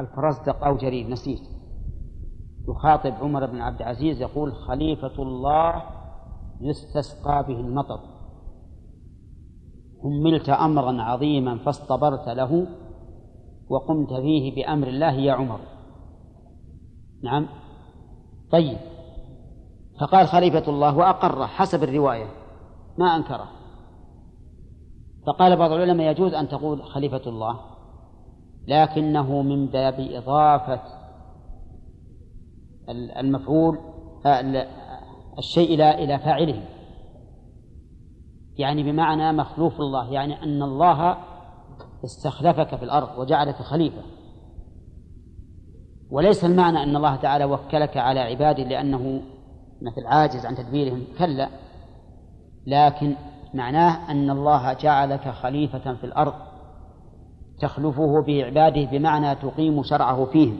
الفرزدق أو جرير نسيت. يخاطب عمر بن عبد العزيز يقول خليفة الله يستسقى به المطر. هملت أمرا عظيما فاصطبرت له وقمت فيه بأمر الله يا عمر. نعم. طيب. فقال خليفة الله وأقره حسب الرواية ما أنكره. فقال بعض العلماء يجوز أن تقول خليفة الله. لكنه من باب إضافة المفعول الشيء إلى إلى فاعله. يعني بمعنى مخلوف الله يعني أن الله استخلفك في الأرض وجعلك خليفة. وليس المعنى أن الله تعالى وكلك على عباده لأنه مثل عاجز عن تدبيرهم كلا. لكن معناه أن الله جعلك خليفة في الأرض تخلفه بعباده بمعنى تقيم شرعه فيهم.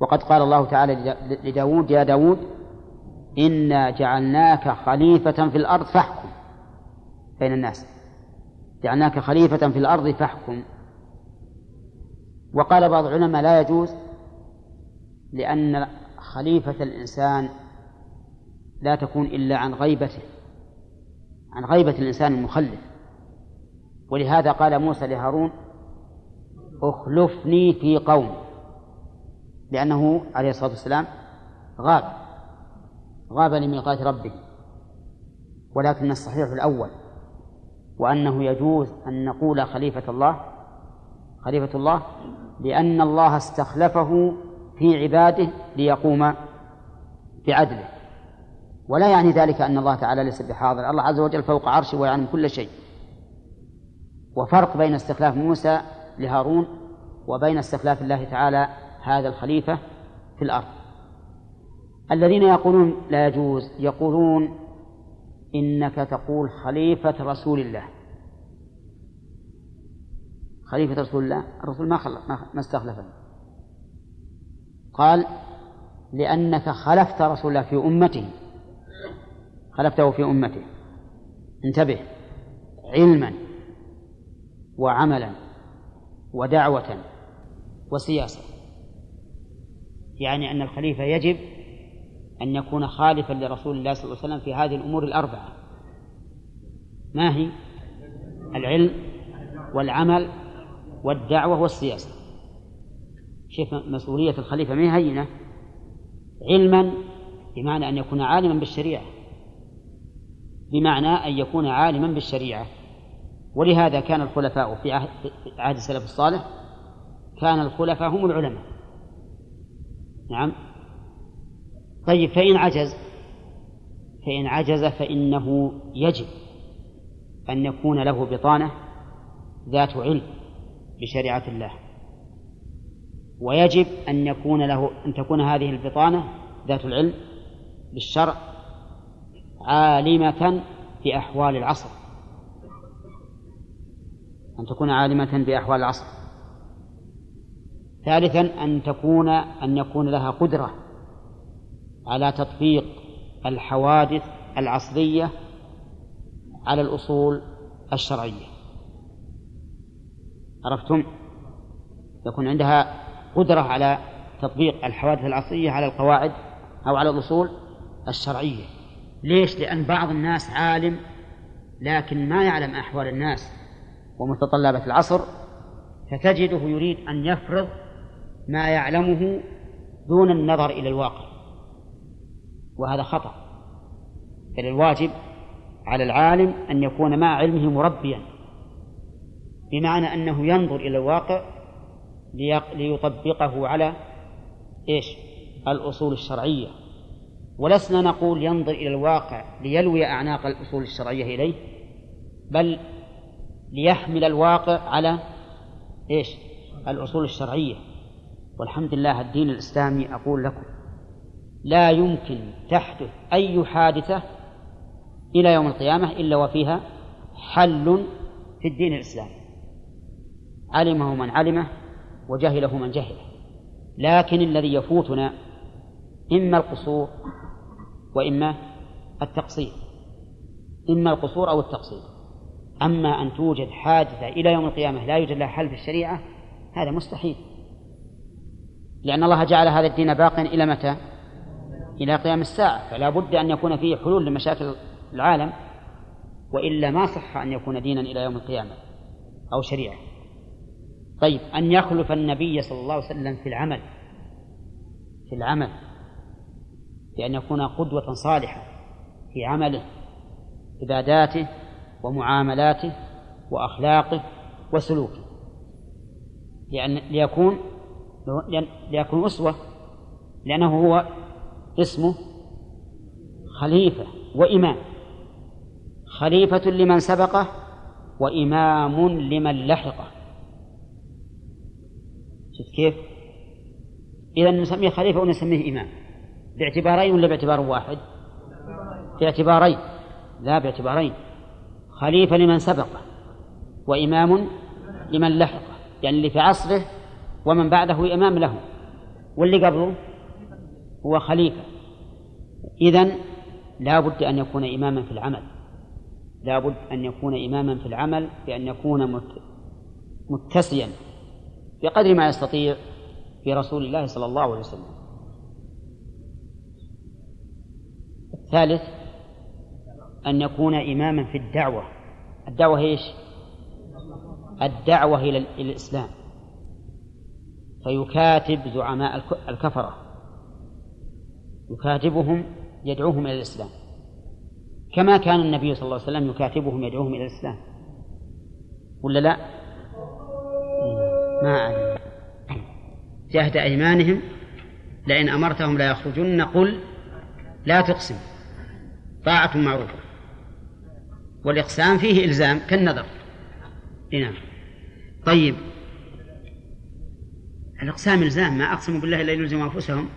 وقد قال الله تعالى لداود يا داود إنا جعلناك خليفة في الأرض فاحكم. بين الناس. جعلناك خليفة في الأرض فاحكم. وقال بعض العلماء لا يجوز لأن خليفة الإنسان لا تكون إلا عن غيبته عن غيبة الإنسان المخلف. ولهذا قال موسى لهارون أخلفني في قوم. لأنه عليه الصلاة والسلام غاب غاب لميقات ربه ولكن الصحيح الأول وأنه يجوز أن نقول خليفة الله خليفة الله لأن الله استخلفه في عباده ليقوم بعدله. ولا يعني ذلك أن الله تعالى ليس بحاضر الله عز وجل فوق عرشه ويعلم كل شيء. وفرق بين استخلاف موسى لهارون وبين استخلاف الله تعالى هذا الخليفة في الأرض. الذين يقولون لا يجوز يقولون إنك تقول خليفة رسول الله. خليفة رسول الله الرسول ما خلق ما استخلفه. قال لأنك خلفت رسول الله في أمته. خلفته في أمته. انتبه. علما. وعملا ودعوة وسياسة. يعني أن الخليفة يجب أن يكون خالفا لرسول الله صلى الله عليه وسلم في هذه الأمور الأربعة. ما هي؟ العلم والعمل والدعوة والسياسة. شوف مسؤولية الخليفة ما هي هينة؟ علما بمعنى أن يكون عالما بالشريعة. بمعنى أن يكون عالما بالشريعة. ولهذا كان الخلفاء في عهد السلف الصالح كان الخلفاء هم العلماء. نعم. طيب فإن عجز فإن عجز فإنه يجب أن يكون له بطانة ذات علم بشريعة الله. ويجب أن يكون له أن تكون هذه البطانة ذات العلم بالشرع عالمة بأحوال العصر. أن تكون عالمة بأحوال العصر ثالثا أن تكون أن يكون لها قدرة على تطبيق الحوادث العصرية على الأصول الشرعية عرفتم؟ يكون عندها قدرة على تطبيق الحوادث العصرية على القواعد أو على الأصول الشرعية ليش؟ لأن بعض الناس عالم لكن ما يعلم أحوال الناس ومتطلبات العصر فتجده يريد أن يفرض ما يعلمه دون النظر إلى الواقع. وهذا خطأ. بل الواجب على العالم أن يكون مع علمه مربيا بمعنى أنه ينظر إلى الواقع ليطبقه على إيش؟ الأصول الشرعية. ولسنا نقول ينظر إلى الواقع ليلوي أعناق الأصول الشرعية إليه بل ليحمل الواقع على إيش؟ الأصول الشرعية. والحمد لله الدين الإسلامي أقول لكم لا يمكن تحدث أي حادثة إلى يوم القيامة إلا وفيها حل في الدين الإسلامي. علمه من علمه وجهله من جهله. لكن الذي يفوتنا إما القصور وإما التقصير. إما القصور أو التقصير. أما أن توجد حادثة إلى يوم القيامة لا يوجد لها حل في الشريعة هذا مستحيل. لأن الله جعل هذا الدين باقيا إلى متى؟ إلى قيام الساعة فلا بد أن يكون فيه حلول لمشاكل العالم وإلا ما صح أن يكون دينا إلى يوم القيامة أو شريعة. طيب أن يخلف النبي صلى الله عليه وسلم في العمل. في العمل. بأن يكون قدوة صالحة في عمله عباداته ومعاملاته وأخلاقه وسلوكه. لأن ليكون ليكون أسوة لأنه هو اسمه خليفة وإمام. خليفة لمن سبقه وإمام لمن لحقه. شفت كيف؟ إذا نسميه خليفة ونسميه إمام. باعتبارين ولا باعتبار واحد؟ باعتبارين. لا باعتبارين. خليفة لمن سبقه وإمام لمن لحقه يعني اللي في عصره ومن بعده إمام له. واللي قبله هو خليفة. إذن لا بد أن يكون إماما في العمل. لا بد أن يكون إماما في العمل بأن يكون متسيا بقدر ما يستطيع في رسول الله صلى الله عليه وسلم. الثالث أن يكون إماما في الدعوة. الدعوة إيش؟ الدعوة إلى الإسلام. فيكاتب زعماء الكفرة. يكاتبهم يدعوهم إلى الإسلام. كما كان النبي صلى الله عليه وسلم يكاتبهم يدعوهم إلى الإسلام. ولا لا؟ ما أعلم جهد أيمانهم لئن أمرتهم لا يخرجن. قل لا تقسم. طاعة معروفة. والإقسام فيه إلزام كالنذر نعم. طيب. الإقسام إلزام ما أقسموا بالله إلا يلزموا أنفسهم.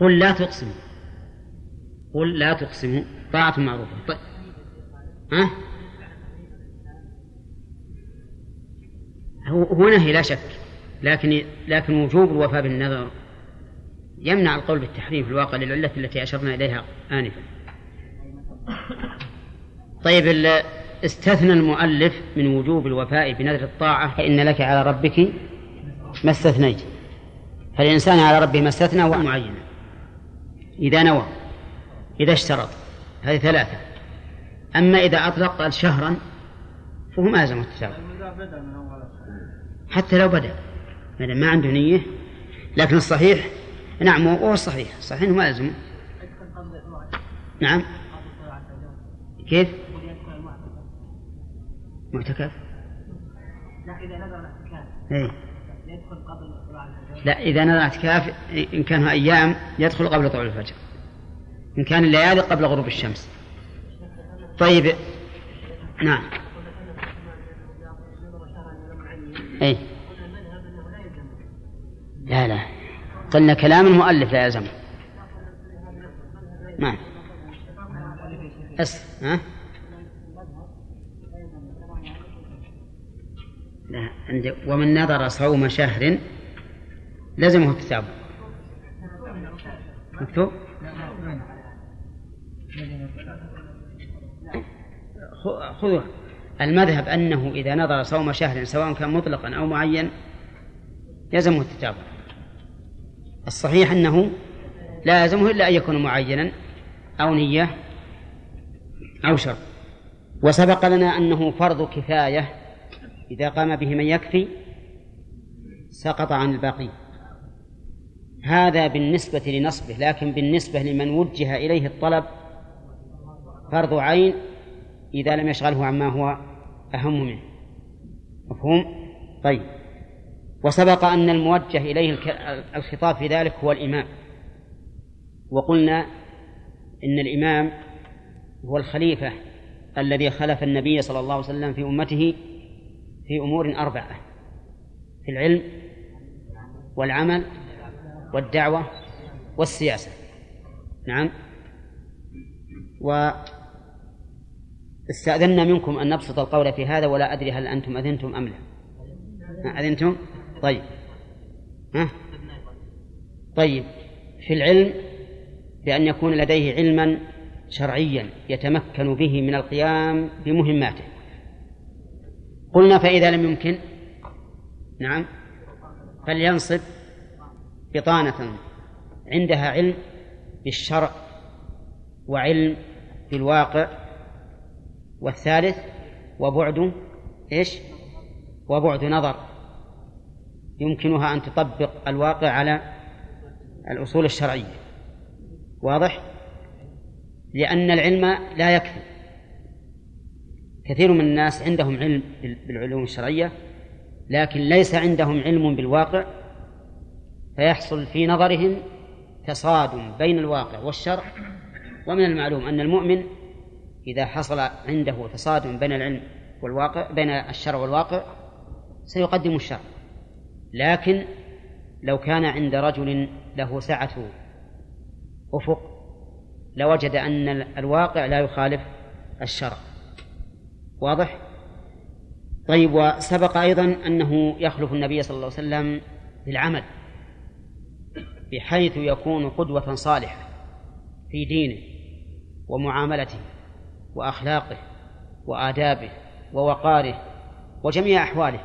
قل لا تقسموا. قل لا تقسموا. طاعة معروفة. طيب. ها؟ هو هو نهي لا شك. لكن لكن وجوب الوفاء بالنذر يمنع القول بالتحريم في الواقع للعلة التي أشرنا إليها آنفا. طيب استثنى المؤلف من وجوب الوفاء بنذر الطاعة. فإن لك على ربك ما استثنيت. فالإنسان على ربه ما استثنى معينا إذا نوى إذا اشترط. هذه ثلاثة. أما إذا أطلق قال شهرا فهو ما يلزم التشابه حتى لو بدأ. ما عنده نية. لكن الصحيح نعم هو الصحيح صحيح ما يلزمه نعم. كيف؟ معتكف؟ لا إذا نذر الاعتكاف. إيه؟ يدخل قبل طلوع الفجر. لا إذا نذر الاعتكاف إن كان أيام يدخل قبل طلوع الفجر. إن كان الليالي قبل غروب الشمس. طيب. نعم. أي لا لا. قلنا كلام المؤلف لا يلزمه. نعم. بس ها؟ لا عند ومن نظر صوم شهر لزمه التتابع مكتوب؟ خذوا المذهب أنه إذا نظر صوم شهر سواء كان مطلقا أو معين يلزمه التتابع الصحيح أنه لا يلزمه إلا أن يكون معينا أو نية أو شرط وسبق لنا أنه فرض كفاية. إذا قام به من يكفي سقط عن الباقي. هذا بالنسبة لنصبه لكن بالنسبة لمن وجه إليه الطلب فرض عين إذا لم يشغله عما هو أهم منه. مفهوم؟ طيب. وسبق أن الموجه إليه الخطاب في ذلك هو الإمام. وقلنا إن الإمام هو الخليفة الذي خلف النبي صلى الله عليه وسلم في أمته في أمور أربعة في العلم والعمل والدعوة والسياسة. نعم. و استأذنا منكم أن نبسط القول في هذا ولا أدري هل أنتم أذنتم أم لا. أذنتم؟ طيب. ها؟ طيب. في العلم بأن يكون لديه علما شرعيا يتمكن به من القيام بمهماته قلنا فإذا لم يمكن نعم فلينصب بطانة عندها علم بالشرع وعلم بالواقع والثالث وبعد إيش؟ وبعد نظر يمكنها أن تطبق الواقع على الأصول الشرعية واضح؟ لأن العلم لا يكفي. كثير من الناس عندهم علم بالعلوم الشرعية لكن ليس عندهم علم بالواقع فيحصل في نظرهم تصادم بين الواقع والشرع. ومن المعلوم أن المؤمن إذا حصل عنده تصادم بين العلم والواقع بين الشرع والواقع سيقدم الشرع. لكن لو كان عند رجل له سعة أفق لوجد أن الواقع لا يخالف الشرع واضح؟ طيب وسبق أيضا أنه يخلف النبي صلى الله عليه وسلم بالعمل بحيث يكون قدوة صالحة في دينه ومعاملته وأخلاقه وآدابه ووقاره وجميع أحواله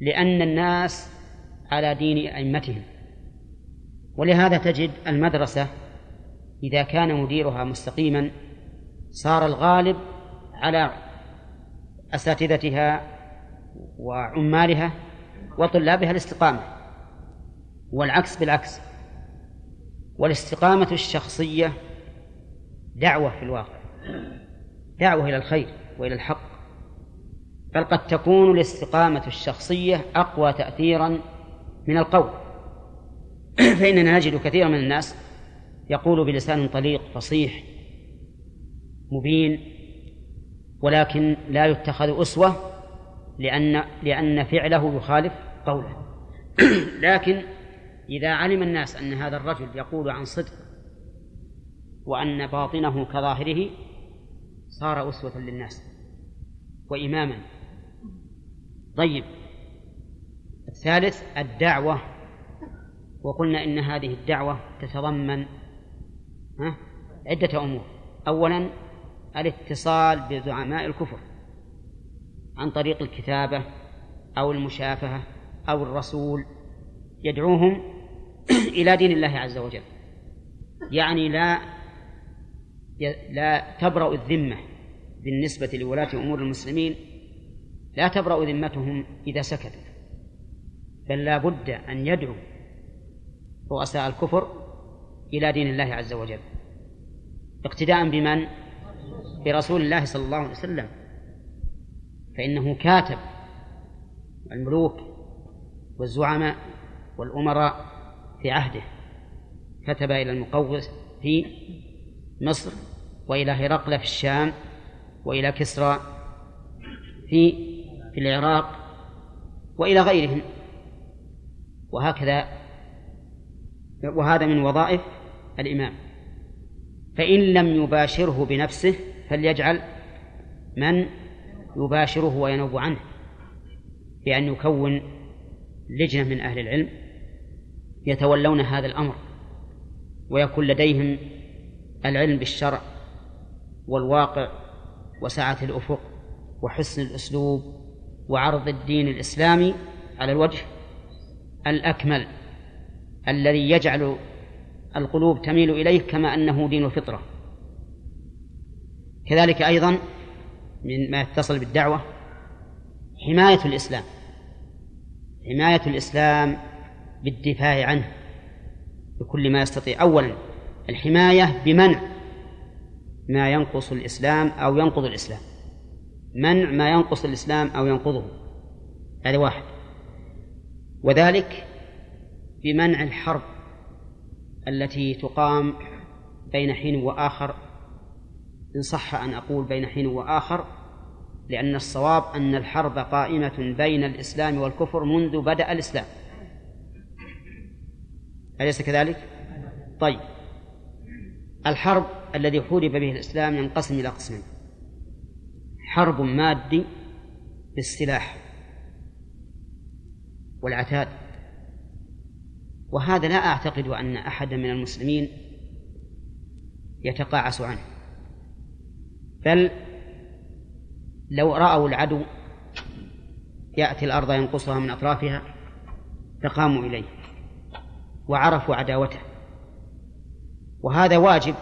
لأن الناس على دين أئمتهم ولهذا تجد المدرسة إذا كان مديرها مستقيما صار الغالب على أساتذتها وعمالها وطلابها الاستقامة والعكس بالعكس. والاستقامة الشخصية دعوة في الواقع دعوة إلى الخير وإلى الحق. بل قد تكون الاستقامة الشخصية أقوى تأثيرا من القول. فإننا نجد كثيرا من الناس يقول بلسان طليق فصيح مبين ولكن لا يتخذ أسوة لأن لأن فعله يخالف قوله. لكن إذا علم الناس أن هذا الرجل يقول عن صدق وأن باطنه كظاهره صار أسوة للناس وإماما. طيب الثالث الدعوة وقلنا إن هذه الدعوة تتضمن عدة أمور. أولا الاتصال بزعماء الكفر عن طريق الكتابة أو المشافهة أو الرسول يدعوهم إلى دين الله عز وجل. يعني لا لا تبرأ الذمة بالنسبة لولاة أمور المسلمين لا تبرأ ذمتهم إذا سكتوا بل لا بد أن يدعو رؤساء الكفر إلى دين الله عز وجل. اقتداء بمن؟ برسول الله صلى الله عليه وسلم. فإنه كاتب الملوك والزعماء والأمراء في عهده. كتب إلى المقوس في مصر وإلى هرقل في الشام وإلى كسرى في في العراق وإلى غيرهم. وهكذا وهذا من وظائف الإمام. فإن لم يباشره بنفسه فليجعل من يباشره وينوب عنه بأن يكون لجنة من أهل العلم يتولون هذا الأمر ويكون لديهم العلم بالشرع والواقع وسعة الأفق وحسن الأسلوب وعرض الدين الإسلامي على الوجه الأكمل الذي يجعل القلوب تميل إليه كما أنه دين الفطرة. كذلك أيضا من ما يتصل بالدعوة حماية الإسلام حماية الإسلام بالدفاع عنه بكل ما يستطيع. أولا الحماية بمنع ما ينقص الإسلام أو ينقض الإسلام. منع ما ينقص الإسلام أو ينقضه. هذا واحد. وذلك بمنع الحرب. التي تقام بين حين وآخر. إن صح أن أقول بين حين وآخر لأن الصواب أن الحرب قائمة بين الإسلام والكفر منذ بدأ الإسلام. أليس كذلك؟ طيب. الحرب الذي حورب به الإسلام ينقسم إلى قسمين. حرب مادي بالسلاح والعتاد. وهذا لا أعتقد أن أحدا من المسلمين يتقاعس عنه. بل لو رأوا العدو يأتي الأرض ينقصها من أطرافها فقاموا إليه وعرفوا عداوته. وهذا واجب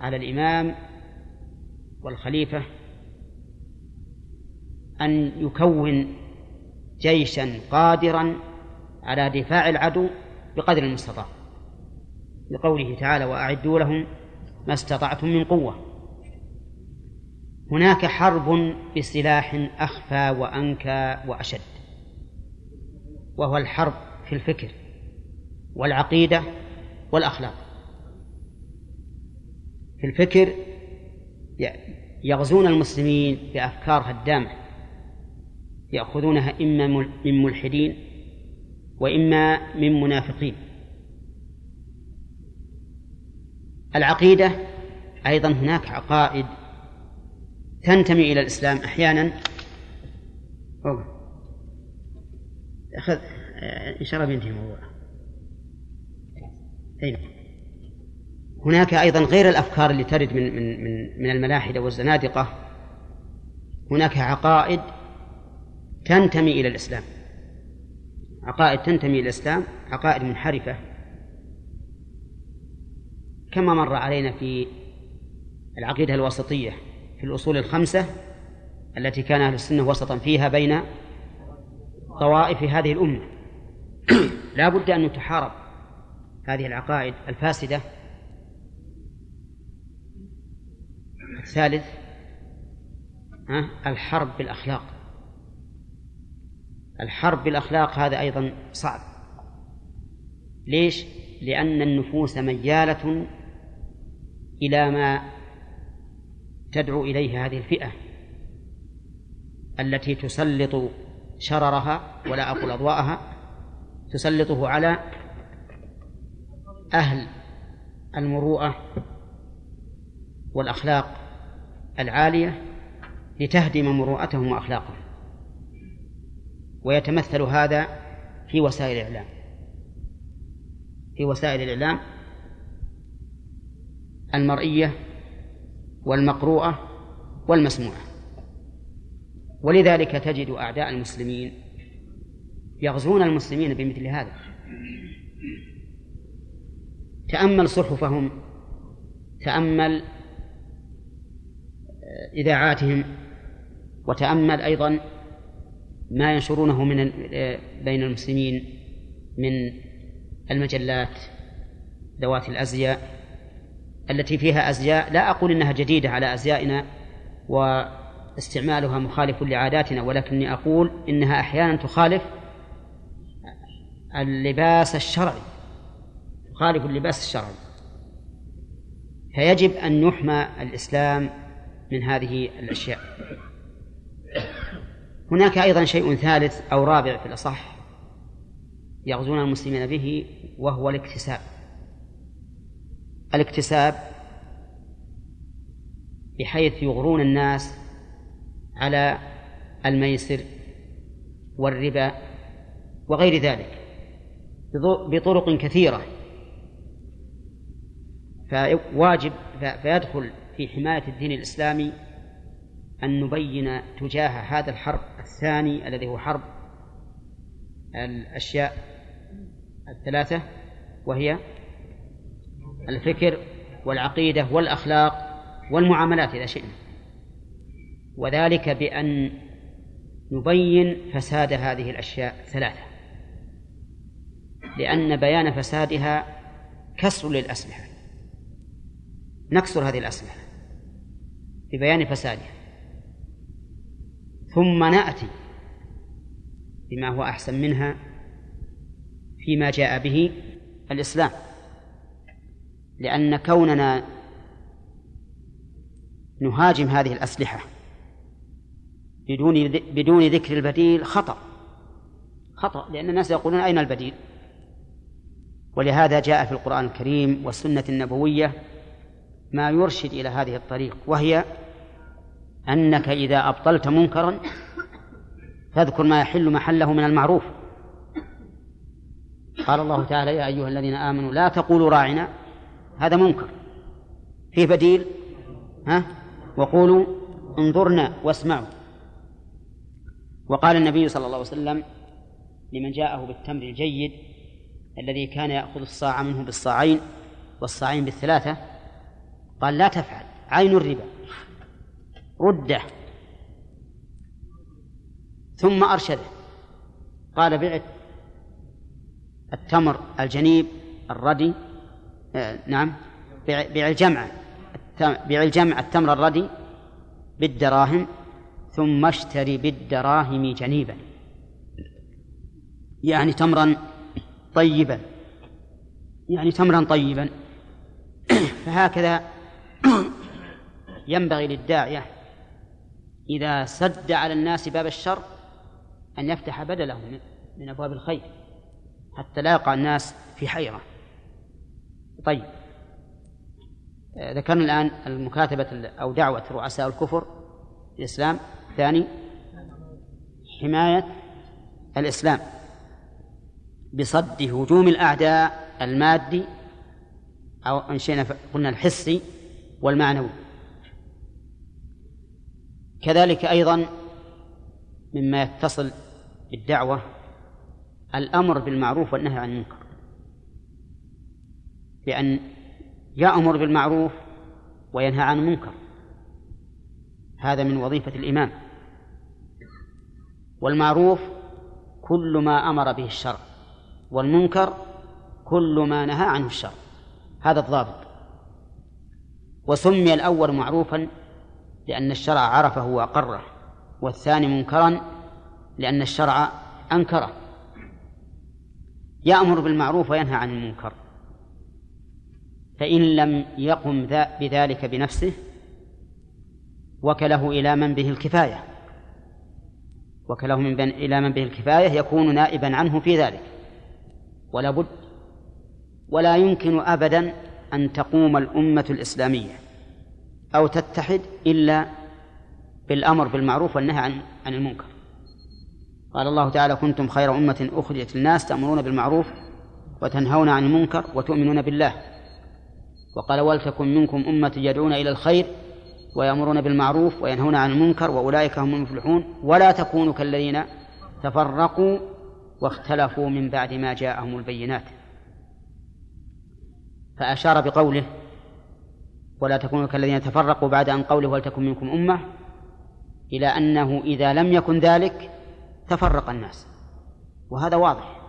على الإمام والخليفة أن يكون جيشا قادرا على دفاع العدو بقدر المستطاع. لقوله تعالى وأعدوا لهم ما استطعتم من قوة. هناك حرب بسلاح أخفى وأنكى وأشد وهو الحرب في الفكر والعقيدة والأخلاق. في الفكر يغزون المسلمين بأفكار هدامة يأخذونها إما من ملحدين وإما من منافقين. العقيدة أيضا هناك عقائد تنتمي إلى الإسلام أحيانا. أخذ إن شاء الله بينتهي الموضوع. هناك أيضا غير الأفكار اللي ترد من من من من الملاحدة والزنادقة. هناك عقائد تنتمي إلى الإسلام. عقائد تنتمي إلى الإسلام عقائد منحرفة. كما مر علينا في العقيدة الوسطية في الأصول الخمسة التي كان أهل السنة وسطا فيها بين طوائف هذه الأمة. لا بد أن تحارب هذه العقائد الفاسدة. الثالث الحرب بالأخلاق. الحرب بالأخلاق هذا أيضا صعب ليش؟ لأن النفوس ميالة إلى ما تدعو إليه هذه الفئة التي تسلط شررها ولا أقول أضواءها تسلطه على أهل المروءة والأخلاق العالية لتهدم مروءتهم وأخلاقهم ويتمثل هذا في وسائل الإعلام. في وسائل الإعلام المرئية والمقروءة والمسموعة. ولذلك تجد أعداء المسلمين يغزون المسلمين بمثل هذا. تأمل صحفهم تأمل إذاعاتهم وتأمل أيضا ما ينشرونه من بين المسلمين من المجلات ذوات الأزياء التي فيها أزياء لا أقول إنها جديدة على أزيائنا واستعمالها مخالف لعاداتنا ولكني أقول إنها أحيانا تخالف اللباس الشرعي تخالف اللباس الشرعي. فيجب أن يحمى الإسلام من هذه الأشياء. هناك أيضا شيء ثالث أو رابع في الأصح يغزون المسلمين به وهو الاكتساب. الاكتساب بحيث يغرون الناس على الميسر والربا وغير ذلك بطرق كثيرة. فواجب فيدخل في حماية الدين الإسلامي أن نبين تجاه هذا الحرب الثاني الذي هو حرب الأشياء الثلاثة وهي الفكر والعقيدة والأخلاق والمعاملات إذا شئنا. وذلك بأن نبين فساد هذه الأشياء الثلاثة لأن بيان فسادها كسر للأسلحة نكسر هذه الأسلحة ببيان فسادها. ثم نأتي بما هو أحسن منها فيما جاء به الإسلام. لأن كوننا نهاجم هذه الأسلحة بدون بدون ذكر البديل خطأ خطأ لأن الناس يقولون أين البديل؟ ولهذا جاء في القرآن الكريم والسنة النبوية ما يرشد إلى هذه الطريق وهي أنك إذا أبطلت منكرا فاذكر ما يحل محله من المعروف. قال الله تعالى يا أيها الذين آمنوا لا تقولوا راعنا هذا منكر. فيه بديل ها؟ وقولوا انظرنا واسمعوا. وقال النبي صلى الله عليه وسلم لمن جاءه بالتمر الجيد الذي كان يأخذ الصاع منه بالصاعين والصاعين بالثلاثة قال لا تفعل عين الربا. رده. ثم أرشده. قال بعت التمر الجنيب الردي آه نعم بيع الجمع بيع الجمع التمر الردي بالدراهم ثم اشتري بالدراهم جنيبا. يعني تمرا طيبا. يعني تمرا طيبا. فهكذا ينبغي للداعية إذا سد على الناس باب الشر أن يفتح بدله من أبواب الخير حتى لا يقع الناس في حيرة. طيب. ذكرنا الآن المكاتبة أو دعوة رؤساء الكفر الإسلام. ثاني حماية الإسلام بصد هجوم الأعداء المادي أو أنشينا قلنا الحسي والمعنوي. كذلك أيضا مما يتصل بالدعوة الأمر بالمعروف والنهي عن المنكر. بأن يأمر بالمعروف وينهى عن المنكر. هذا من وظيفة الإمام. والمعروف كل ما أمر به الشرع والمنكر كل ما نهى عنه الشرع. هذا الضابط. وسمي الأول معروفا لأن الشرع عرفه وأقره والثاني منكرا لأن الشرع أنكره. يأمر بالمعروف وينهى عن المنكر. فإن لم يقم بذلك بنفسه وكله إلى من به الكفاية. وكله من بين إلى من به الكفاية يكون نائبا عنه في ذلك. ولا بد ولا يمكن أبدا أن تقوم الأمة الإسلامية. أو تتحد إلا بالأمر بالمعروف والنهي عن عن المنكر. قال الله تعالى كنتم خير أمة أخرجت للناس تأمرون بالمعروف وتنهون عن المنكر وتؤمنون بالله. وقال ولتكن منكم أمة يدعون إلى الخير ويأمرون بالمعروف وينهون عن المنكر وأولئك هم المفلحون ولا تكونوا كالذين تفرقوا واختلفوا من بعد ما جاءهم البينات. فأشار بقوله ولا تكونوا كالذين تفرقوا بعد أن قوله ولتكن منكم أمة إلى أنه إذا لم يكن ذلك تفرق الناس. وهذا واضح.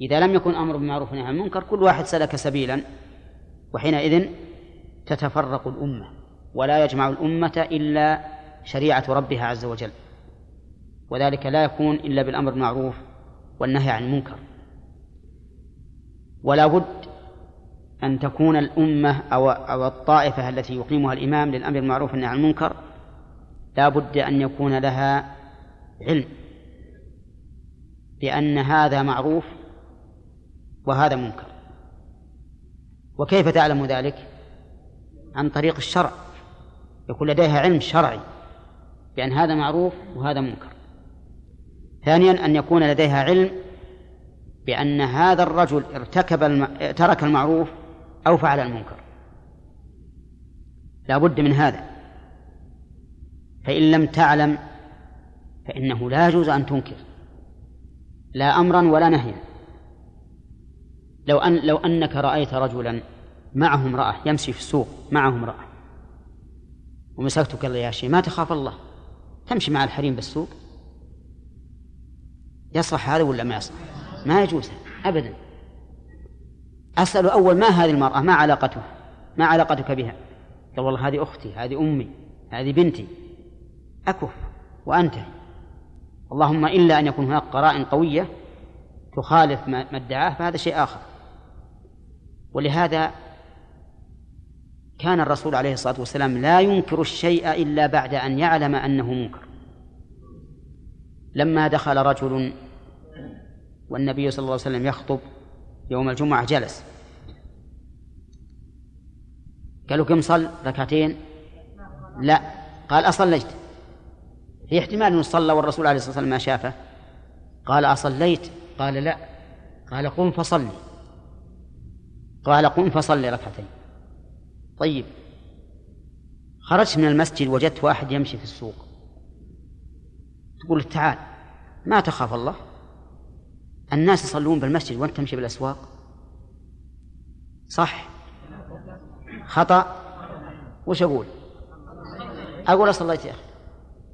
إذا لم يكن أمر بالمعروف ونهي عن المنكر كل واحد سلك سبيلا وحينئذ تتفرق الأمة ولا يجمع الأمة إلا شريعة ربها عز وجل. وذلك لا يكون إلا بالأمر بالمعروف والنهي عن المنكر. ولا بد أن تكون الأمة أو أو الطائفة التي يقيمها الإمام للأمر بالمعروف والنهي عن المنكر لا بد أن يكون لها علم بأن هذا معروف وهذا منكر. وكيف تعلم ذلك؟ عن طريق الشرع. يكون لديها علم شرعي بأن هذا معروف وهذا منكر. ثانيا أن يكون لديها علم بأن هذا الرجل ارتكب الم... ترك المعروف أو فعل المنكر. لا بد من هذا. فإن لم تعلم فإنه لا يجوز أن تنكر. لا أمرا ولا نهيا. لو أن لو أنك رأيت رجلا معه امرأة يمشي في السوق معه امرأة ومسكتك الله يا شيء ما تخاف الله؟ تمشي مع الحريم بالسوق؟ يصلح هذا ولا ما يصلح؟ ما يجوز أبدا. أسأل أول ما هذه المرأة؟ ما علاقته؟ ما علاقتك بها؟ قال والله هذه أختي هذه أمي هذه بنتي. أكف وأنتهي اللهم إلا أن يكون هناك قرائن قوية تخالف ما ادعاه فهذا شيء آخر. ولهذا كان الرسول عليه الصلاة والسلام لا ينكر الشيء إلا بعد أن يعلم أنه منكر. لما دخل رجل والنبي صلى الله عليه وسلم يخطب يوم الجمعة جلس. قالوا كم صل؟ ركعتين. لا. قال أصليت. في احتمال أنه صلى والرسول عليه الصلاة والسلام ما شافه. قال أصليت؟ قال لا. قال قم فصلي. قال قم فصلي ركعتين. طيب. خرجت من المسجد وجدت واحد يمشي في السوق. تقول تعال. ما تخاف الله؟ الناس يصلون بالمسجد وأنت تمشي بالأسواق؟ صح. خطأ؟ وش أقول؟ أقول صليت يا أخي.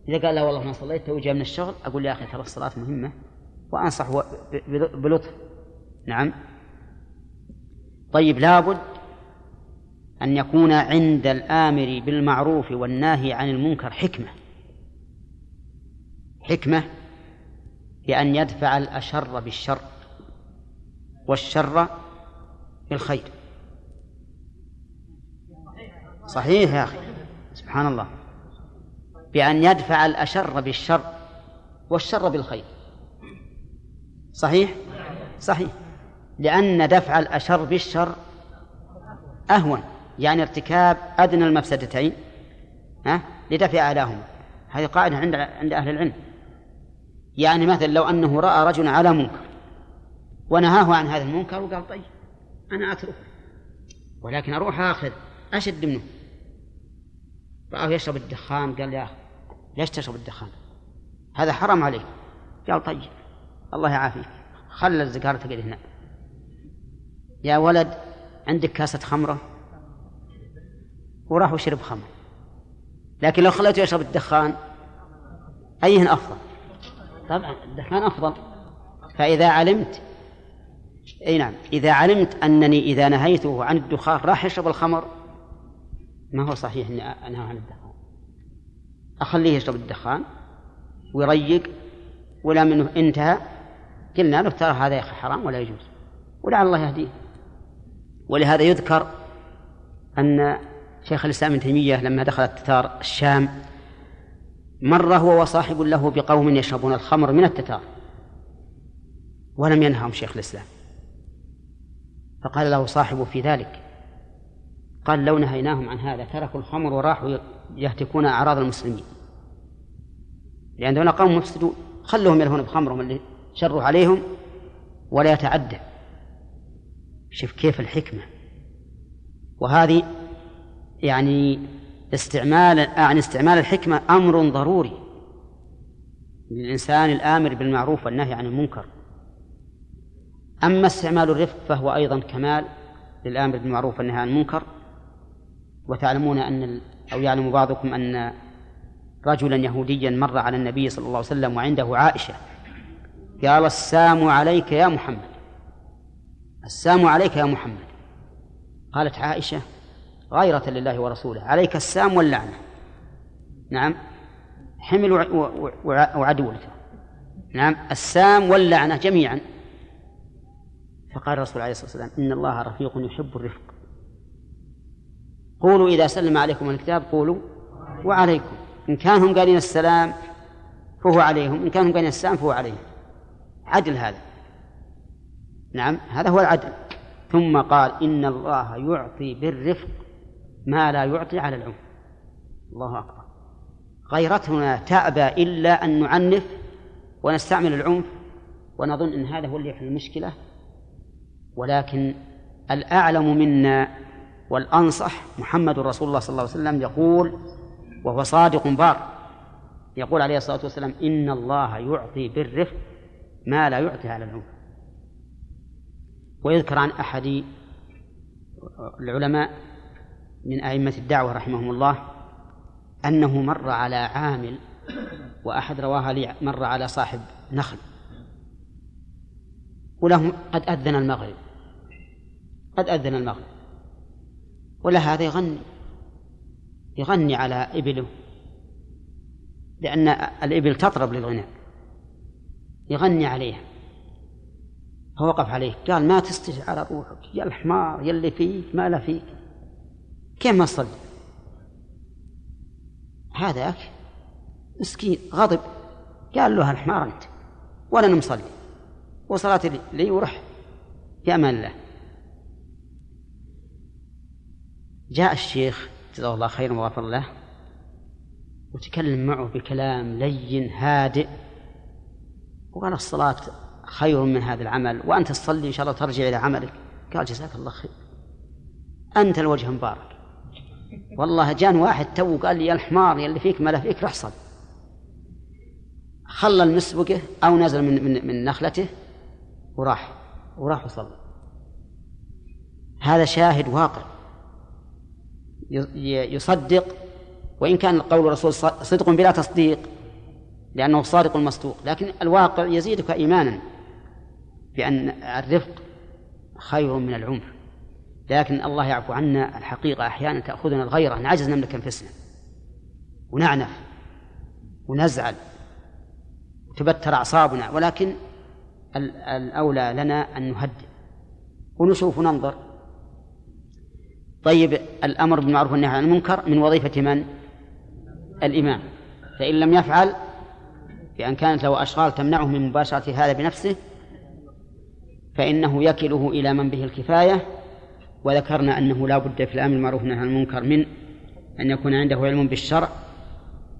إذا قال لا والله ما صليت تو من الشغل أقول يا أخي ترى الصلاة مهمة وأنصح بلطف. نعم. طيب لابد أن يكون عند الآمر بالمعروف والناهي عن المنكر حكمة. حكمة؟ بأن يدفع الأشر بالشر والشر بالخير. صحيح يا أخي. سبحان الله. بأن يدفع الأشر بالشر والشر بالخير. صحيح؟ صحيح. لأن دفع الأشر بالشر أهون يعني ارتكاب أدنى المفسدتين ها لدفع أعلاهما. هذه قاعدة عند عند أهل العلم. يعني مثلا لو أنه رأى رجلا على منكر ونهاه عن هذا المنكر وقال طيب أنا أتركه ولكن أروح آخذ أشد منه. رآه يشرب الدخان قال يا أخي ليش تشرب الدخان؟ هذا حرام عليك. قال طيب الله يعافيك. خلى الزكارة تقعد هنا. يا ولد عندك كاسة خمرة؟ وراح وشرب خمر. لكن لو خليته يشرب الدخان أيهن أفضل؟ طبعا الدخان أفضل. فإذا علمت أي نعم إذا علمت أنني إذا نهيته عن الدخان راح يشرب الخمر ما هو صحيح أني أنهى عن الدخان. أخليه يشرب الدخان ويريق ولا منه انتهى. قلنا له ترى هذا يا أخي حرام ولا يجوز. ولعل الله يهديه. ولهذا يذكر أن شيخ الإسلام ابن تيمية لما دخل التتار الشام مر هو وصاحب له بقوم يشربون الخمر من التتار ولم ينههم شيخ الإسلام. فقال له صاحبه في ذلك قال لو نهيناهم عن هذا تركوا الخمر وراحوا يهتكون أعراض المسلمين. لأن هنا قوم مفسدون خلوهم يلهون بخمرهم اللي شروا عليهم ولا يتعدى. شوف كيف الحكمة. وهذه يعني استعمال عن استعمال الحكمة أمر ضروري للإنسان الآمر بالمعروف والنهي عن المنكر. أما استعمال الرفق فهو أيضا كمال للآمر بالمعروف والنهي عن المنكر. وتعلمون أن أو يعلم بعضكم أن رجلا يهوديا مر على النبي صلى الله عليه وسلم وعنده عائشة. قال السام عليك يا محمد. السام عليك يا محمد. قالت عائشة غيرة لله ورسوله. عليك السام واللعنة. نعم. حمل وعدولته نعم. السام واللعنة جميعا. فقال الرسول عليه الصلاة والسلام إن الله رفيق يحب الرفق. قولوا إذا سلم عليكم الكتاب قولوا وعليكم. إن كان هم قالين السلام فهو عليهم إن كانوا قالين السلام فهو عليهم. عدل هذا. نعم. هذا هو العدل. ثم قال إن الله يعطي بالرفق ما لا يعطي على العنف الله أكبر. غيرتنا تأبى إلا أن نعنف ونستعمل العنف ونظن أن هذا هو اللي يحل المشكلة. ولكن الأعلم منا والأنصح محمد رسول الله صلى الله عليه وسلم يقول وهو صادق بار يقول عليه الصلاة والسلام إن الله يعطي بالرفق ما لا يعطي على العنف. ويذكر عن أحد العلماء من أئمة الدعوة رحمهم الله أنه مر على عامل وأحد رواها لي مر على صاحب نخل وله قد أذن المغرب قد أذن المغرب ولا هذا يغني يغني على إبله لأن الإبل تطرب للغناء يغني عليها فوقف عليه قال ما تستجع على روحك يا الحمار يا اللي فيك ما لا فيك. كيف ما تصلي هذاك مسكين غضب قال له الحمار أنت؟ ولا مصلي. وصلاتي لي ورح. في أمان الله. جاء الشيخ جزاه الله خيرا وغفر له وتكلم معه بكلام لين هادئ. وقال الصلاة خير من هذا العمل وأنت تصلي إن شاء الله ترجع إلى عملك. قال جزاك الله خير. أنت الوجه مبارك والله جان واحد تو قال لي يا الحمار يا اللي فيك ما فيك رح صل. خلى المسبقة أو نزل من من, من نخلته وراح وراح وصلى هذا شاهد واقع. يصدق وإن كان قول الرسول صدق بلا تصديق لأنه صادق المصدوق لكن الواقع يزيدك إيمانا بأن الرفق خير من العنف. لكن الله يعفو عنا الحقيقة أحيانا تأخذنا الغيرة نعجز نملك أنفسنا ونعنف ونزعل وتبتر أعصابنا ولكن الأولى لنا أن نهدئ ونشوف وننظر طيب الأمر بالمعروف والنهي عن المنكر من وظيفة من؟ الإمام فإن لم يفعل بأن كانت له أشغال تمنعه من مباشرة هذا بنفسه فإنه يكله إلى من به الكفاية وذكرنا أنه لا بد في الأمر بالمعروف والنهي عن المنكر من أن يكون عنده علم بالشرع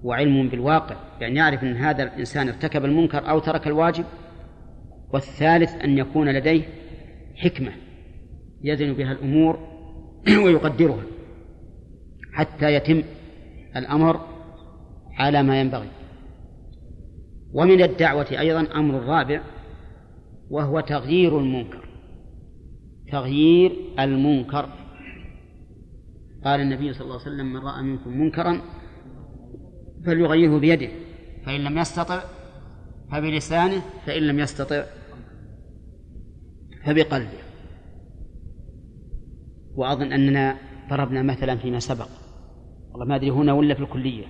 وعلم بالواقع يعني يعرف أن هذا الإنسان ارتكب المنكر أو ترك الواجب والثالث أن يكون لديه حكمة يزن بها الأمور ويقدرها حتى يتم الأمر على ما ينبغي. ومن الدعوة أيضا أمر رابع وهو تغيير المنكر. تغيير المنكر. قال النبي صلى الله عليه وسلم من رأى منكم منكرا فليغيره بيده فإن لم يستطع فبلسانه فإن لم يستطع فبقلبه. وأظن أننا ضربنا مثلا فيما سبق. والله ما أدري هنا ولا في الكلية.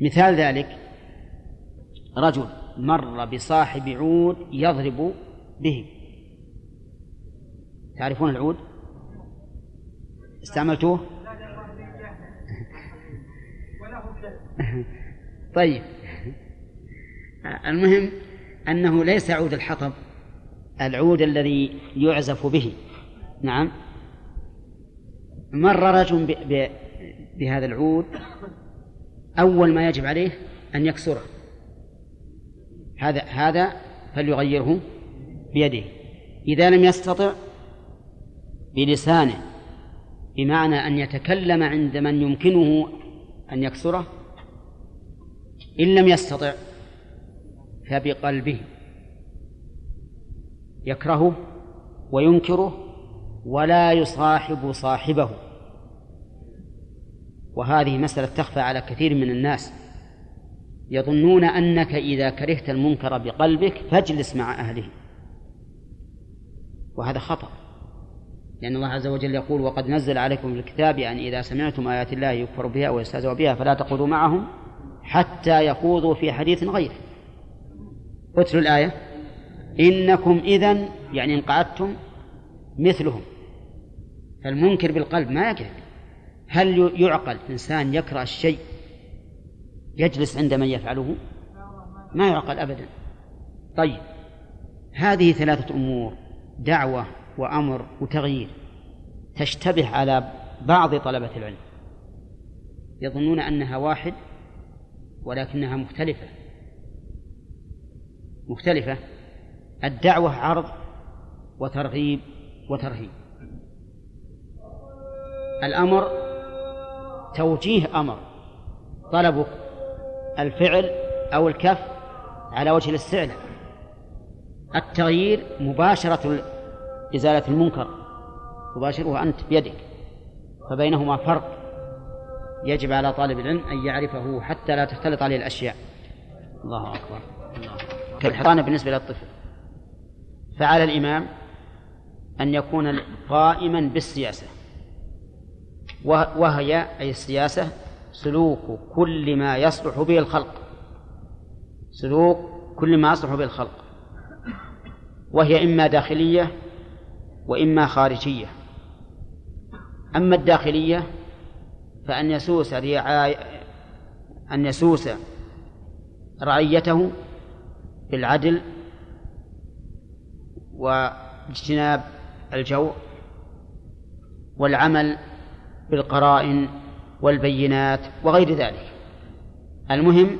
مثال ذلك رجل مر بصاحب عود يضرب به. تعرفون العود؟ استعملتوه؟ طيب. المهم أنه ليس عود الحطب العود الذي يعزف به. نعم. مر رجل بهذا العود أول ما يجب عليه أن يكسره. هذا هذا فليغيره بيده. إذا لم يستطع بلسانه بمعنى أن يتكلم عند من يمكنه أن يكسره إن لم يستطع فبقلبه يكرهه وينكره ولا يصاحب صاحبه. وهذه مسألة تخفى على كثير من الناس يظنون أنك إذا كرهت المنكر بقلبك فاجلس مع أهله. وهذا خطأ. لأن الله عز وجل يقول وقد نزل عليكم في الكتاب أن يعني إذا سمعتم آيات الله يكفر بها ويستهزأ بها فلا تقعدوا معهم حتى يخوضوا في حديث غيره. اتلوا الآية. إنكم إذا يعني إن قعدتم مثلهم. فالمنكر بالقلب ما يكره هل يعقل إنسان يكره الشيء يجلس عند من يفعله؟ ما يعقل أبدا. طيب هذه ثلاثة أمور. دعوة وأمر وتغيير تشتبه على بعض طلبة العلم. يظنون أنها واحد ولكنها مختلفة. مختلفة. الدعوة عرض وترغيب وترهيب. الأمر توجيه أمر. طلبك الفعل أو الكف على وجه الاستعلاء. التغيير مباشرة إزالة المنكر تباشره أنت بيدك فبينهما فرق. يجب على طالب العلم أن يعرفه حتى لا تختلط عليه الأشياء. الله أكبر كالحضانة بالنسبة للطفل. فعلى الإمام أن يكون قائما بالسياسة. وهي أي السياسة سلوك كل ما يصلح به الخلق. سلوك كل ما يصلح به الخلق. وهي إما داخلية وإما خارجية. أما الداخلية فأن يسوس رعاية أن يسوس رعيته بالعدل واجتناب الجور والعمل بالقرائن والبينات وغير ذلك. المهم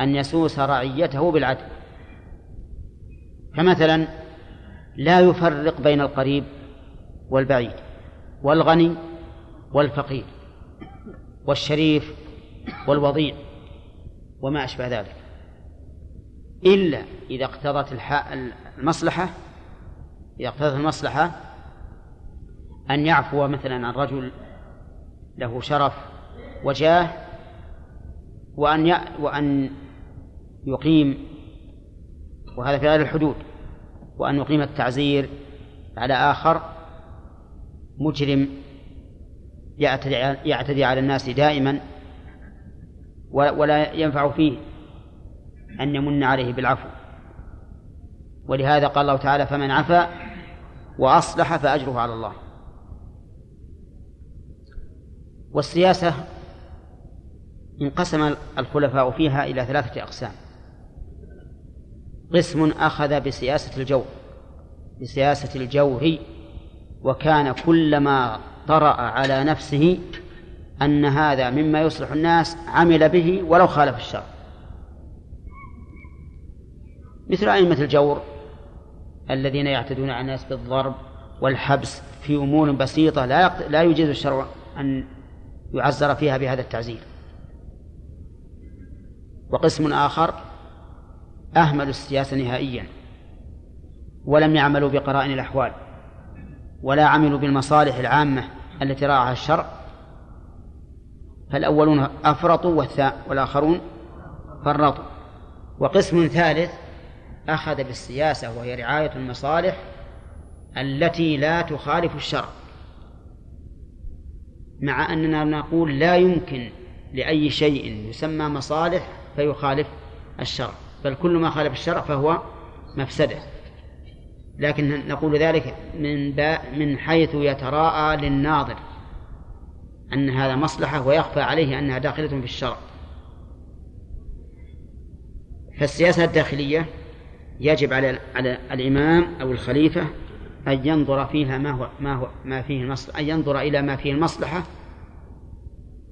أن يسوس رعيته بالعدل. فمثلا لا يفرق بين القريب والبعيد والغني والفقير والشريف والوضيع وما أشبه ذلك. إلا إذا اقتضت المصلحة إذا اقتضت المصلحة أن يعفو مثلا عن رجل له شرف وجاه وأن وأن يقيم وهذا في غير الحدود. وأن يقيم التعزير على آخر مجرم يعتدي على الناس دائما ولا ينفع فيه أن يمن عليه بالعفو. ولهذا قال الله تعالى فمن عفا وأصلح فأجره على الله. والسياسة انقسم الخلفاء فيها إلى ثلاثة أقسام. قسم أخذ بسياسة الجور بسياسة الجور وكان كلما طرأ على نفسه أن هذا مما يصلح الناس عمل به ولو خالف الشرع. مثل أئمة الجور الذين يعتدون على الناس بالضرب والحبس في أمور بسيطة لا لا يجوز الشرع أن يعزر فيها بهذا التعزير. وقسم آخر أهملوا السياسة نهائيا ولم يعملوا بقرائن الأحوال ولا عملوا بالمصالح العامة التي راعها الشرع. فالأولون أفرطوا والآخرون فرطوا. وقسم ثالث أخذ بالسياسة وهي رعاية المصالح التي لا تخالف الشرع. مع أننا نقول لا يمكن لأي شيء يسمى مصالح فيخالف الشرع. بل كل ما خالف الشرع فهو مفسدة. لكن نقول ذلك من من حيث يتراءى للناظر أن هذا مصلحة ويخفى عليه أنها داخلة في الشرع. فالسياسة الداخلية يجب على على الإمام أو الخليفة أن ينظر فيها ما هو ما هو ما فيه المصلحة أن ينظر إلى ما فيه المصلحة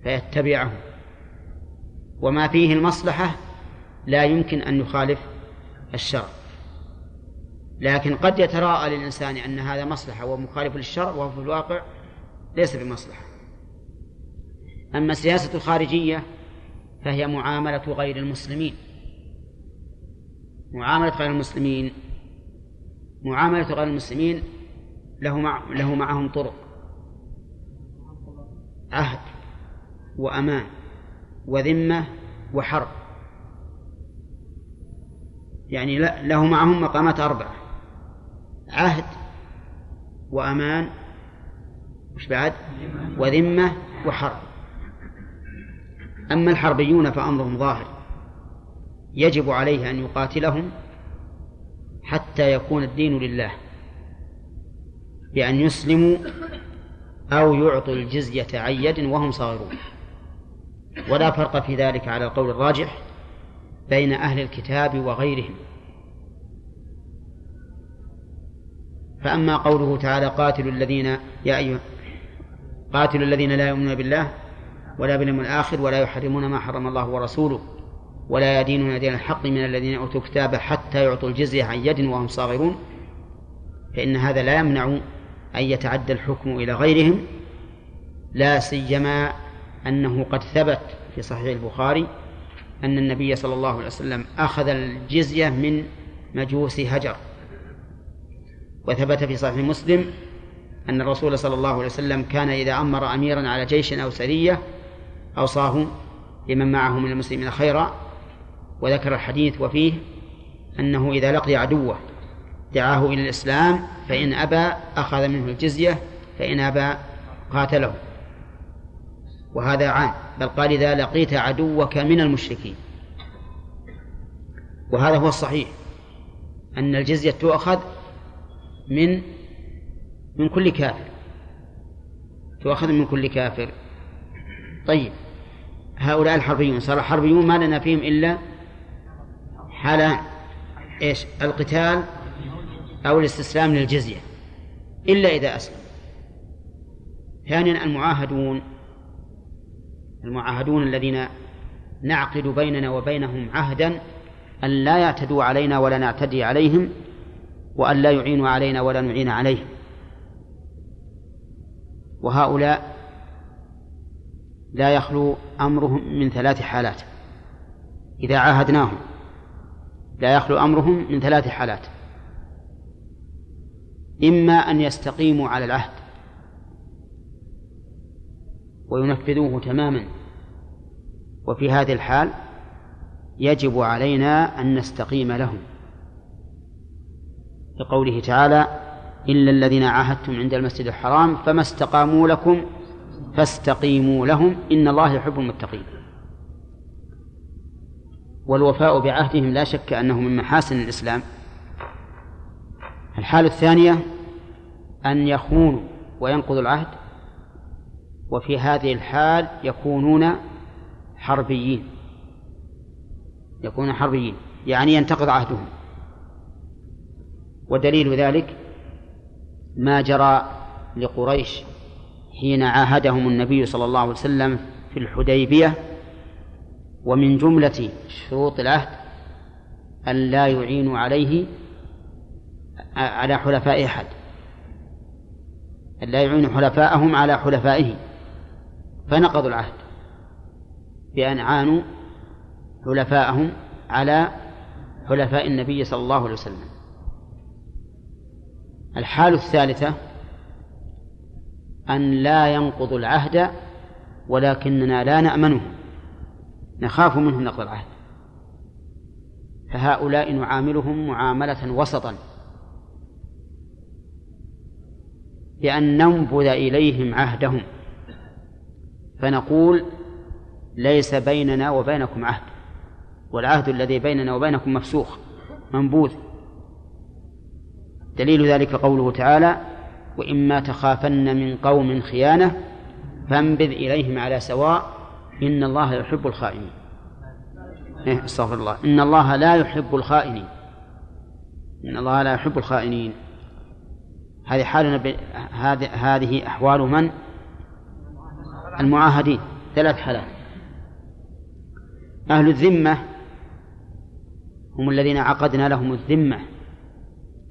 فيتبعه. وما فيه المصلحة لا يمكن أن يخالف الشرع. لكن قد يتراءى للإنسان أن هذا مصلحة ومخالف للشرع وهو في الواقع ليس بمصلحة. أما السياسة الخارجية فهي معاملة غير المسلمين. معاملة غير المسلمين معاملة غير المسلمين له مع له معهم طرق. عهد وأمان وذمة وحرب. يعني له معهم مقامات أربعة عهد وأمان وش بعد؟ وذمة وحرب. أما الحربيون فأمرهم ظاهر. يجب عليه أن يقاتلهم حتى يكون الدين لله بأن يسلموا أو يعطوا الجزية عن يد وهم صاغرون. ولا فرق في ذلك على القول الراجح. بين أهل الكتاب وغيرهم. فأما قوله تعالى قاتلوا الذين يا أيها قاتلوا الذين لا يؤمنون بالله ولا باليوم الآخر ولا يحرمون ما حرم الله ورسوله ولا يدينون دين الحق من الذين أوتوا الكتاب حتى يعطوا الجزية عن يد وهم صاغرون. فإن هذا لا يمنع أن يتعدى الحكم إلى غيرهم لا سيما أنه قد ثبت في صحيح البخاري أن النبي صلى الله عليه وسلم أخذ الجزية من مجوس هجر. وثبت في صحيح مسلم أن الرسول صلى الله عليه وسلم كان إذا أمر أميرا على جيش أو سرية أوصاه لمن معه من المسلمين خيرا. وذكر الحديث وفيه أنه إذا لقي عدوه دعاه إلى الإسلام فإن أبى أخذ منه الجزية فإن أبى قاتله. وهذا عام. بل قال إذا لقيت عدوك من المشركين. وهذا هو الصحيح أن الجزية تؤخذ من من كل كافر. تؤخذ من كل كافر. طيب هؤلاء الحربيون صار الحربيون ما لنا فيهم إلا حالان إيش؟ القتال أو الاستسلام للجزية. إلا إذا أسلم ثانيا المعاهدون. المعاهدون الذين نعقد بيننا وبينهم عهدا أن لا يعتدوا علينا ولا نعتدي عليهم وأن لا يعينوا علينا ولا نعين عليهم. وهؤلاء لا يخلو أمرهم من ثلاث حالات. إذا عاهدناهم لا يخلو أمرهم من ثلاث حالات. إما أن يستقيموا على العهد وينفذوه تماما. وفي هذه الحال يجب علينا أن نستقيم لهم لقوله تعالى إلا الذين عاهدتم عند المسجد الحرام فما استقاموا لكم فاستقيموا لهم. إن الله يحب المتقين. والوفاء بعهدهم لا شك أنه من محاسن الإسلام. الحالة الثانية أن يخونوا وينقضوا العهد وفي هذه الحال يكونون حربيين. يكونون حربيين يعني ينتقض عهدهم. ودليل ذلك ما جرى لقريش حين عاهدهم النبي صلى الله عليه وسلم في الحديبية ومن جملة شروط العهد أن لا يعينوا عليه على حلفاء أحد. أن لا يعينوا حلفاءهم على حلفائه. فنقضوا العهد بأن عانوا حلفاءهم على حلفاء النبي صلى الله عليه وسلم. الحال الثالثة أن لا ينقضوا العهد ولكننا لا نأمنه نخاف منهم نقض العهد. فهؤلاء نعاملهم معاملة وسطا بأن ننبذ إليهم عهدهم. فنقول ليس بيننا وبينكم عهد والعهد الذي بيننا وبينكم مفسوخ منبوذ. دليل ذلك قوله تعالى وإما تخافن من قوم خيانة فانبذ إليهم على سواء إن الله يحب الخائنين. إيه استغفر الله. إن الله لا يحب الخائنين. إن الله لا يحب الخائنين. هذه حالنا ب... هذه هذه أحوال من؟ المعاهدين. ثلاث حالات. أهل الذمة هم الذين عقدنا لهم الذمة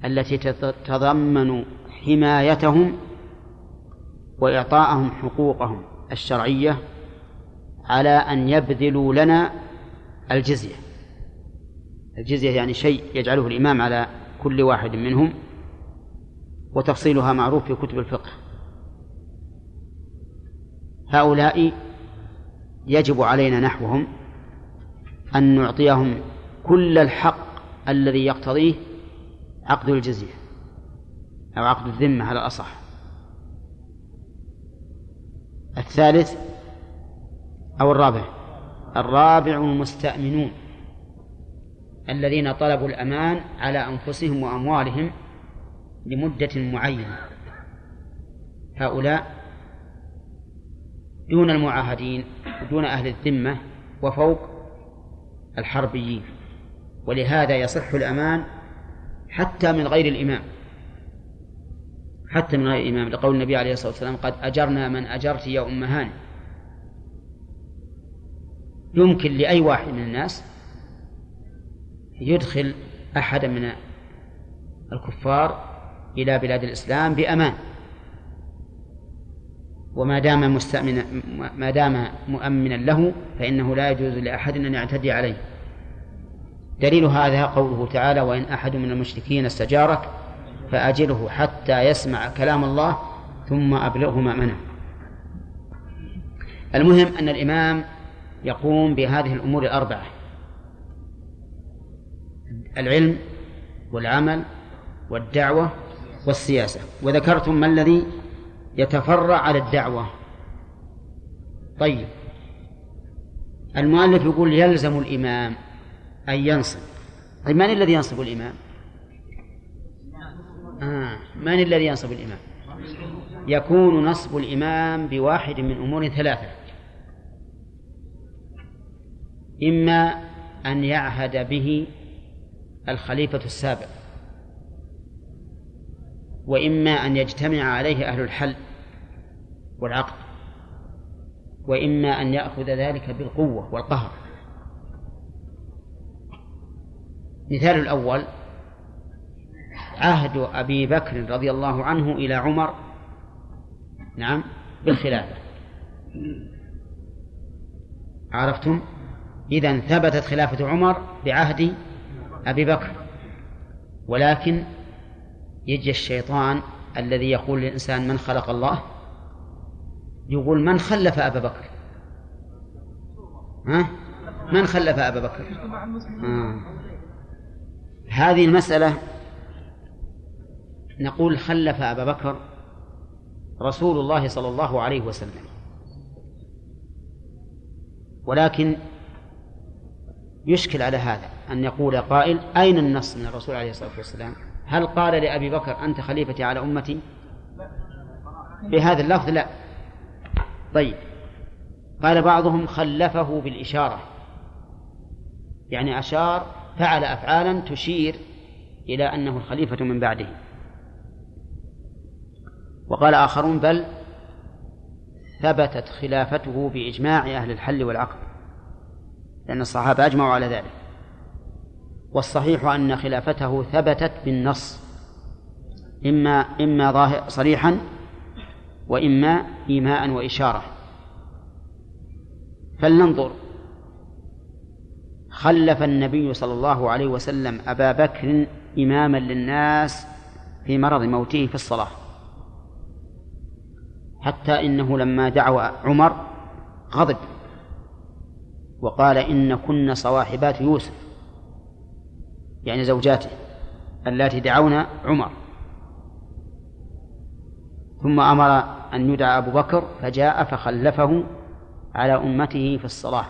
التي تتضمن حمايتهم وإعطاءهم حقوقهم الشرعية على أن يبذلوا لنا الجزية. الجزية يعني شيء يجعله الإمام على كل واحد منهم وتفصيلها معروف في كتب الفقه. هؤلاء يجب علينا نحوهم أن نعطيهم كل الحق الذي يقتضيه عقد الجزية أو عقد الذمة على الأصح. الثالث أو الرابع؟ الرابع المستأمنون الذين طلبوا الأمان على أنفسهم وأموالهم لمدة معينة. هؤلاء دون المعاهدين ودون أهل الذمة وفوق الحربيين. ولهذا يصح الأمان حتى من غير الإمام. حتى من غير الإمام. لقول النبي عليه الصلاة والسلام قد أجرنا من أجرت يا أم هاني. يمكن لأي واحد من الناس يدخل أحدا من الكفار إلى بلاد الإسلام بأمان. وما دام مستأمنا ما دام مؤمنا له فإنه لا يجوز لأحد أن يعتدي عليه. دليل هذا قوله تعالى وإن أحد من المشركين استجارك فأجله حتى يسمع كلام الله ثم أبلغه مأمنه المهم أن الإمام يقوم بهذه الأمور الأربعة العلم والعمل والدعوة والسياسة. وذكرتم ما الذي يتفرع على الدعوة. طيب. المؤلف يقول يلزم الإمام أن ينصب. طيب من الذي ينصب الإمام؟ آه من الذي ينصب الإمام؟ يكون نصب الإمام بواحد من أمور ثلاثة. إما أن يعهد به الخليفة السابق. وإما أن يجتمع عليه أهل الحل والعقد وإما أن يأخذ ذلك بالقوة والقهر. مثال الأول عهد أبي بكر رضي الله عنه إلى عمر نعم بالخلافة. عرفتم؟ إذا ثبتت خلافة عمر بعهد أبي بكر ولكن يجي الشيطان الذي يقول للإنسان من خلق الله؟ يقول من خلف أبا بكر؟ ها؟ من خلف أبا بكر؟ آه. هذه المسألة نقول خلف أبا بكر رسول الله صلى الله عليه وسلم. ولكن يشكل على هذا أن يقول قائل أين النص من الرسول عليه الصلاة والسلام؟ هل قال لأبي بكر أنت خليفتي على أمتي؟ بهذا اللفظ لا. طيب. قال بعضهم خلفه بالإشارة. يعني أشار فعل أفعالا تشير إلى أنه الخليفة من بعده. وقال آخرون بل ثبتت خلافته بإجماع أهل الحل والعقد لأن الصحابة أجمعوا على ذلك. والصحيح أن خلافته ثبتت بالنص. إما إما ظاهر صريحا وإما إيماء وإشارة. فلننظر. خلف النبي صلى الله عليه وسلم أبا بكر إماما للناس في مرض موته في الصلاة. حتى إنه لما دعوا عمر غضب وقال إن كن صواحبات يوسف. يعني زوجاته اللاتي دعونا عمر. ثم أمر أن يدعى أبو بكر فجاء فخلفه على أمته في الصلاة.